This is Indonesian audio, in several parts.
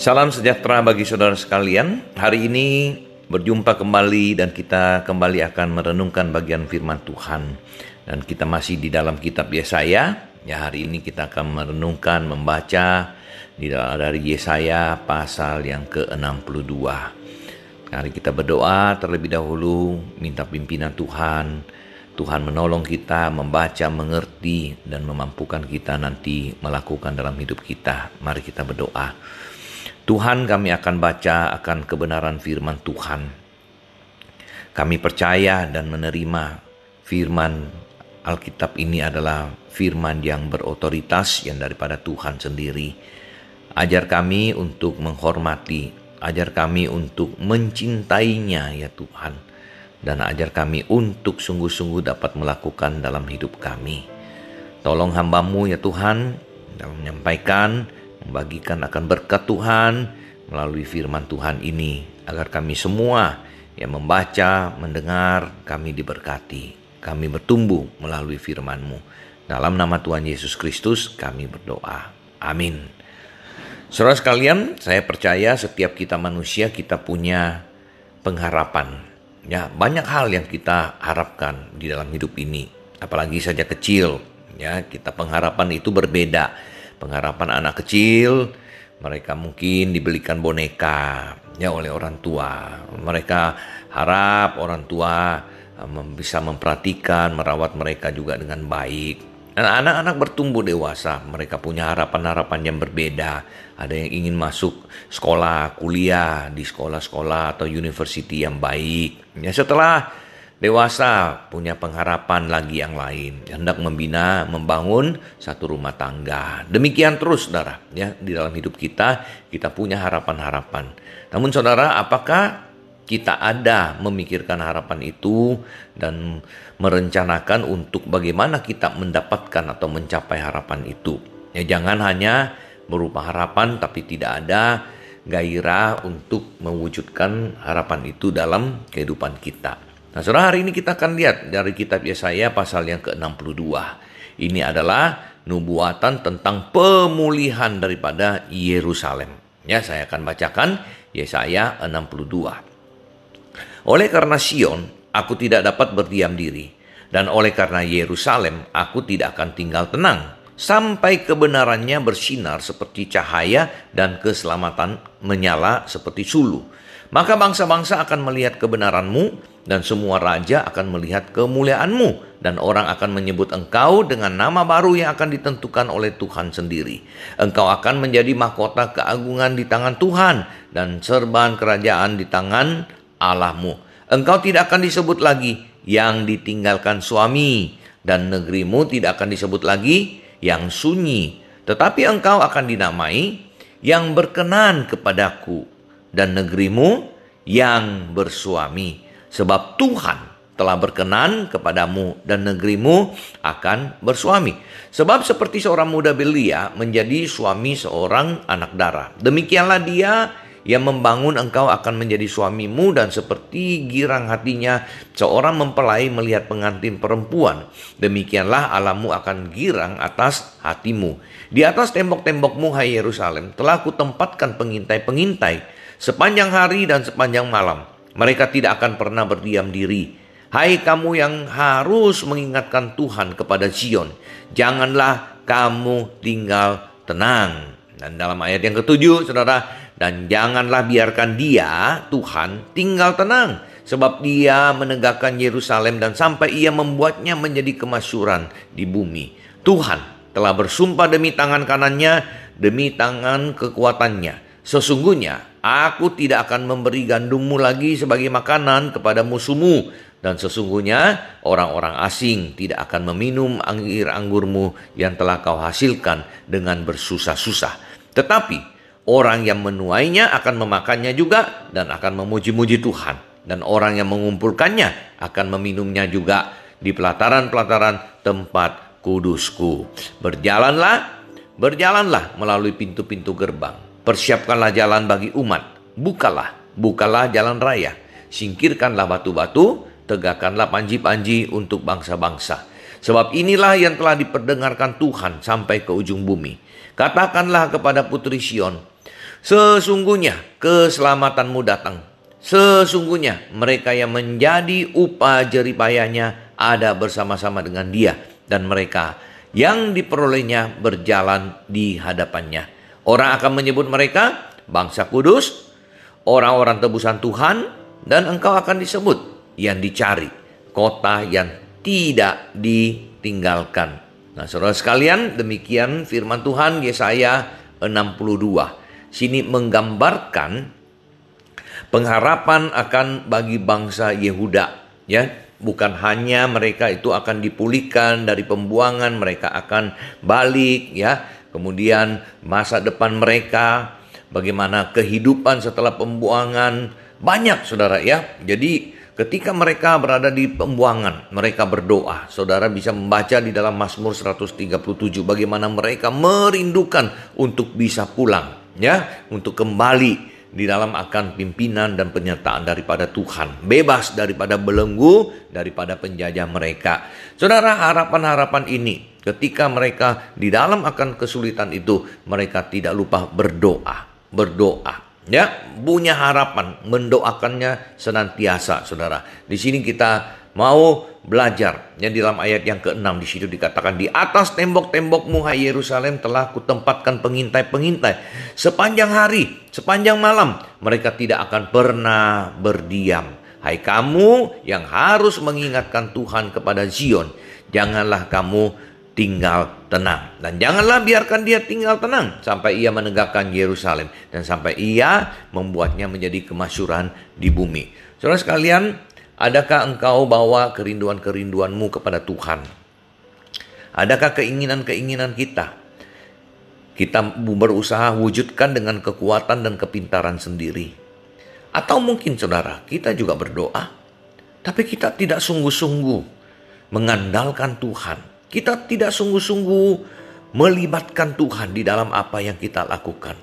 Salam sejahtera bagi saudara sekalian. Hari ini berjumpa kembali dan kita kembali akan merenungkan bagian firman Tuhan. Dan kita masih di dalam kitab Yesaya. Ya, hari ini kita akan merenungkan, membaca di dari Yesaya pasal yang ke-62. Mari kita berdoa terlebih dahulu, minta pimpinan Tuhan. Tuhan menolong kita membaca, mengerti, dan memampukan kita nanti melakukan dalam hidup kita. Mari kita berdoa. Tuhan kami akan baca akan kebenaran firman Tuhan. Kami percaya dan menerima firman Alkitab ini adalah firman yang berotoritas yang daripada Tuhan sendiri. Ajar kami untuk menghormati, ajar kami untuk mencintainya ya Tuhan. Dan ajar kami untuk sungguh-sungguh dapat melakukan dalam hidup kami. Tolong hambamu ya Tuhan dalam menyampaikan membagikan akan berkat Tuhan melalui firman Tuhan ini agar kami semua yang membaca, mendengar, kami diberkati. Kami bertumbuh melalui firman-Mu. Dalam nama Tuhan Yesus Kristus kami berdoa. Amin. Saudara sekalian, saya percaya setiap kita manusia kita punya pengharapan. Ya, banyak hal yang kita harapkan di dalam hidup ini, apalagi saja kecil. Ya, kita pengharapan itu berbeda pengharapan anak kecil, mereka mungkin dibelikan boneka ya oleh orang tua. Mereka harap orang tua eh, bisa memperhatikan, merawat mereka juga dengan baik. Anak-anak bertumbuh dewasa, mereka punya harapan-harapan yang berbeda. Ada yang ingin masuk sekolah, kuliah di sekolah-sekolah atau university yang baik. Ya setelah dewasa punya pengharapan lagi yang lain. Hendak membina membangun satu rumah tangga. Demikian terus saudara ya di dalam hidup kita kita punya harapan-harapan. Namun saudara apakah kita ada memikirkan harapan itu dan merencanakan untuk bagaimana kita mendapatkan atau mencapai harapan itu? Ya jangan hanya berupa harapan tapi tidak ada gairah untuk mewujudkan harapan itu dalam kehidupan kita Nah, saudara hari ini kita akan lihat dari kitab Yesaya pasal yang ke-62. Ini adalah nubuatan tentang pemulihan daripada Yerusalem. Ya, saya akan bacakan Yesaya 62. Oleh karena Sion, aku tidak dapat berdiam diri. Dan oleh karena Yerusalem, aku tidak akan tinggal tenang. Sampai kebenarannya bersinar seperti cahaya dan keselamatan menyala seperti sulu. Maka bangsa-bangsa akan melihat kebenaranmu dan semua raja akan melihat kemuliaanmu dan orang akan menyebut engkau dengan nama baru yang akan ditentukan oleh Tuhan sendiri. Engkau akan menjadi mahkota keagungan di tangan Tuhan dan serban kerajaan di tangan Allahmu. Engkau tidak akan disebut lagi yang ditinggalkan suami dan negerimu tidak akan disebut lagi yang sunyi, tetapi engkau akan dinamai yang berkenan kepadaku dan negerimu yang bersuami sebab Tuhan telah berkenan kepadamu dan negerimu akan bersuami. Sebab seperti seorang muda belia menjadi suami seorang anak darah. Demikianlah dia yang membangun engkau akan menjadi suamimu dan seperti girang hatinya seorang mempelai melihat pengantin perempuan. Demikianlah alammu akan girang atas hatimu. Di atas tembok-tembokmu hai Yerusalem telah kutempatkan pengintai-pengintai sepanjang hari dan sepanjang malam mereka tidak akan pernah berdiam diri. Hai kamu yang harus mengingatkan Tuhan kepada Zion, janganlah kamu tinggal tenang. Dan dalam ayat yang ketujuh, saudara, dan janganlah biarkan dia, Tuhan, tinggal tenang. Sebab dia menegakkan Yerusalem dan sampai ia membuatnya menjadi kemasyuran di bumi. Tuhan telah bersumpah demi tangan kanannya, demi tangan kekuatannya. Sesungguhnya Aku tidak akan memberi gandummu lagi sebagai makanan kepada musuhmu. Dan sesungguhnya orang-orang asing tidak akan meminum anggur anggurmu yang telah kau hasilkan dengan bersusah-susah. Tetapi orang yang menuainya akan memakannya juga dan akan memuji-muji Tuhan. Dan orang yang mengumpulkannya akan meminumnya juga di pelataran-pelataran tempat kudusku. Berjalanlah, berjalanlah melalui pintu-pintu gerbang Persiapkanlah jalan bagi umat. Bukalah, bukalah jalan raya. Singkirkanlah batu-batu, tegakkanlah panji-panji untuk bangsa-bangsa. Sebab inilah yang telah diperdengarkan Tuhan sampai ke ujung bumi. Katakanlah kepada putri Sion, Sesungguhnya keselamatanmu datang. Sesungguhnya mereka yang menjadi upah jeripayanya ada bersama-sama dengan dia dan mereka yang diperolehnya berjalan di hadapannya. Orang akan menyebut mereka bangsa kudus, orang-orang tebusan Tuhan, dan engkau akan disebut yang dicari, kota yang tidak ditinggalkan. Nah, saudara sekalian, demikian firman Tuhan Yesaya 62 sini menggambarkan pengharapan akan bagi bangsa Yehuda ya. Bukan hanya mereka itu akan dipulihkan dari pembuangan mereka akan balik ya kemudian masa depan mereka bagaimana kehidupan setelah pembuangan banyak saudara ya jadi Ketika mereka berada di pembuangan, mereka berdoa. Saudara bisa membaca di dalam Mazmur 137 bagaimana mereka merindukan untuk bisa pulang ya untuk kembali di dalam akan pimpinan dan penyertaan daripada Tuhan, bebas daripada belenggu daripada penjajah mereka. Saudara, harapan-harapan ini ketika mereka di dalam akan kesulitan itu, mereka tidak lupa berdoa, berdoa. Ya, punya harapan, mendoakannya senantiasa, Saudara. Di sini kita mau belajar. Yang di dalam ayat yang ke-6 di situ dikatakan di atas tembok-tembokmu hai Yerusalem telah kutempatkan pengintai-pengintai sepanjang hari, sepanjang malam mereka tidak akan pernah berdiam. Hai kamu yang harus mengingatkan Tuhan kepada Zion, janganlah kamu tinggal tenang dan janganlah biarkan dia tinggal tenang sampai ia menegakkan Yerusalem dan sampai ia membuatnya menjadi kemasyuran di bumi. Saudara sekalian, Adakah engkau bawa kerinduan-kerinduanmu kepada Tuhan? Adakah keinginan-keinginan kita? Kita berusaha wujudkan dengan kekuatan dan kepintaran sendiri. Atau mungkin saudara, kita juga berdoa, tapi kita tidak sungguh-sungguh mengandalkan Tuhan. Kita tidak sungguh-sungguh melibatkan Tuhan di dalam apa yang kita lakukan.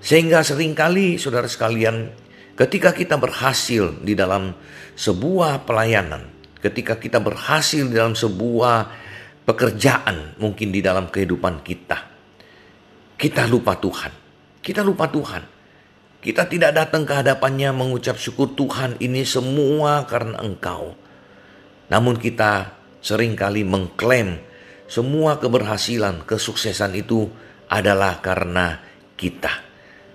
Sehingga sering kali saudara sekalian Ketika kita berhasil di dalam sebuah pelayanan, ketika kita berhasil di dalam sebuah pekerjaan, mungkin di dalam kehidupan kita, kita lupa Tuhan. Kita lupa Tuhan. Kita tidak datang ke hadapannya mengucap syukur Tuhan ini semua karena Engkau. Namun kita sering kali mengklaim semua keberhasilan, kesuksesan itu adalah karena kita.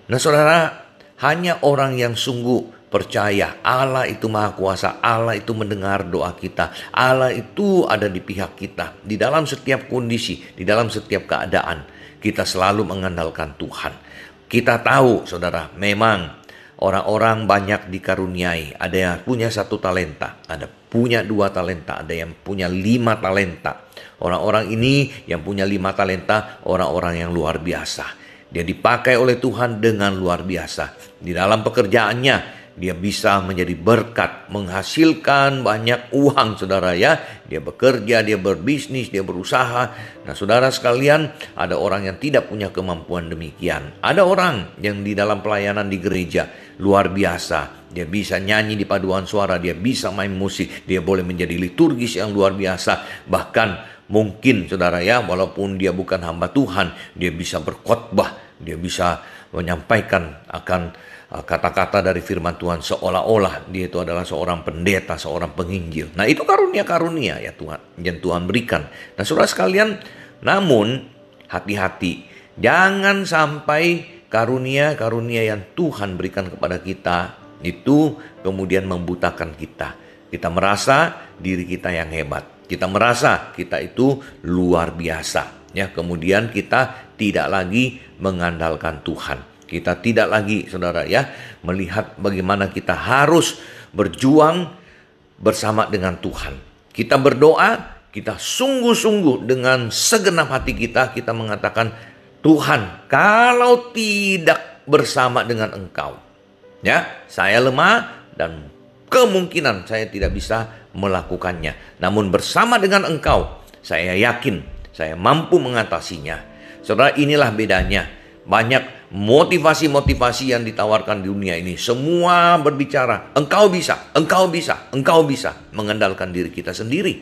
Nah saudara, hanya orang yang sungguh percaya Allah itu maha kuasa, Allah itu mendengar doa kita, Allah itu ada di pihak kita. Di dalam setiap kondisi, di dalam setiap keadaan, kita selalu mengandalkan Tuhan. Kita tahu saudara, memang orang-orang banyak dikaruniai. Ada yang punya satu talenta, ada punya dua talenta, ada yang punya lima talenta. Orang-orang ini yang punya lima talenta, orang-orang yang luar biasa dia dipakai oleh Tuhan dengan luar biasa. Di dalam pekerjaannya, dia bisa menjadi berkat, menghasilkan banyak uang, saudara ya. Dia bekerja, dia berbisnis, dia berusaha. Nah, saudara sekalian, ada orang yang tidak punya kemampuan demikian. Ada orang yang di dalam pelayanan di gereja luar biasa. Dia bisa nyanyi di paduan suara, dia bisa main musik, dia boleh menjadi liturgis yang luar biasa. Bahkan Mungkin saudara ya, walaupun dia bukan hamba Tuhan, dia bisa berkhotbah, dia bisa menyampaikan akan uh, kata-kata dari firman Tuhan seolah-olah dia itu adalah seorang pendeta, seorang penginjil. Nah, itu karunia-karunia ya Tuhan yang Tuhan berikan. Nah, Saudara sekalian, namun hati-hati jangan sampai karunia-karunia yang Tuhan berikan kepada kita itu kemudian membutakan kita. Kita merasa diri kita yang hebat. Kita merasa kita itu luar biasa. Ya, kemudian kita tidak lagi mengandalkan Tuhan. Kita tidak lagi, saudara ya, melihat bagaimana kita harus berjuang bersama dengan Tuhan. Kita berdoa, kita sungguh-sungguh dengan segenap hati kita, kita mengatakan, Tuhan, kalau tidak bersama dengan Engkau, ya, saya lemah dan kemungkinan saya tidak bisa melakukannya. Namun bersama dengan engkau, saya yakin saya mampu mengatasinya. Saudara, inilah bedanya. Banyak motivasi-motivasi yang ditawarkan di dunia ini. Semua berbicara, engkau bisa, engkau bisa, engkau bisa. Mengandalkan diri kita sendiri.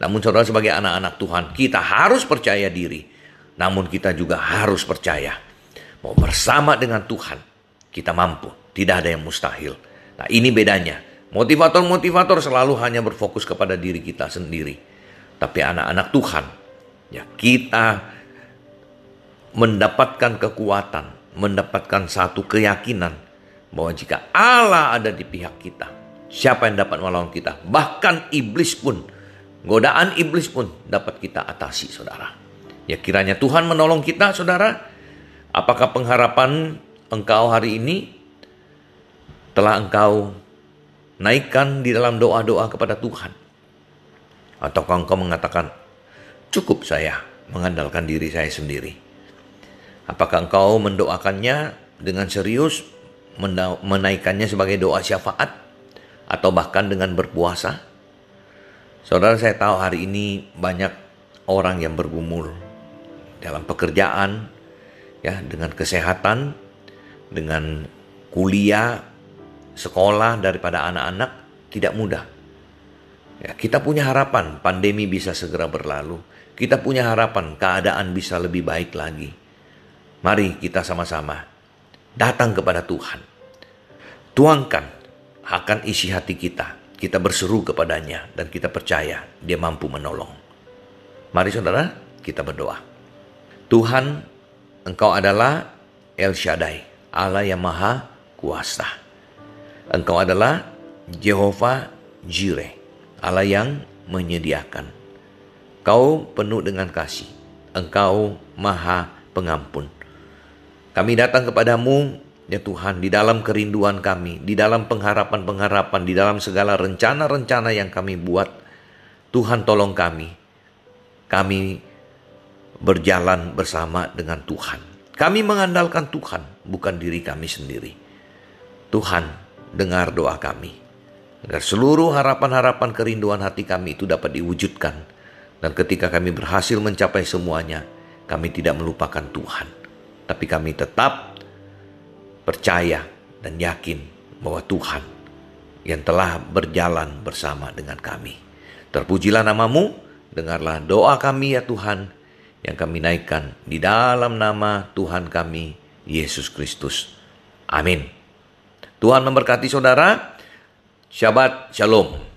Namun saudara sebagai anak-anak Tuhan, kita harus percaya diri. Namun kita juga harus percaya Mau bersama dengan Tuhan, kita mampu. Tidak ada yang mustahil. Nah ini bedanya. Motivator-motivator selalu hanya berfokus kepada diri kita sendiri. Tapi anak-anak Tuhan, ya kita mendapatkan kekuatan, mendapatkan satu keyakinan bahwa jika Allah ada di pihak kita, siapa yang dapat melawan kita? Bahkan iblis pun, godaan iblis pun dapat kita atasi, saudara. Ya kiranya Tuhan menolong kita, saudara. Apakah pengharapan engkau hari ini telah engkau naikkan di dalam doa-doa kepada Tuhan? Ataukah engkau mengatakan, cukup saya mengandalkan diri saya sendiri? Apakah engkau mendoakannya dengan serius, menaikkannya sebagai doa syafaat, atau bahkan dengan berpuasa? Saudara saya tahu hari ini banyak orang yang bergumul dalam pekerjaan, ya dengan kesehatan, dengan kuliah, sekolah daripada anak-anak tidak mudah. Ya, kita punya harapan pandemi bisa segera berlalu. Kita punya harapan keadaan bisa lebih baik lagi. Mari kita sama-sama datang kepada Tuhan. Tuangkan akan isi hati kita. Kita berseru kepadanya dan kita percaya dia mampu menolong. Mari saudara, kita berdoa. Tuhan, Engkau adalah El Shaddai, Allah yang maha kuasa. Engkau adalah Jehovah Jireh, Allah yang menyediakan. Kau penuh dengan kasih. Engkau maha pengampun. Kami datang kepadamu, ya Tuhan, di dalam kerinduan kami, di dalam pengharapan-pengharapan, di dalam segala rencana-rencana yang kami buat. Tuhan tolong kami. Kami berjalan bersama dengan Tuhan. Kami mengandalkan Tuhan, bukan diri kami sendiri. Tuhan, dengar doa kami. Agar seluruh harapan-harapan kerinduan hati kami itu dapat diwujudkan. Dan ketika kami berhasil mencapai semuanya, kami tidak melupakan Tuhan. Tapi kami tetap percaya dan yakin bahwa Tuhan yang telah berjalan bersama dengan kami. Terpujilah namamu, dengarlah doa kami ya Tuhan, yang kami naikkan di dalam nama Tuhan kami, Yesus Kristus. Amin. Tuhan memberkati saudara. Shabbat Shalom.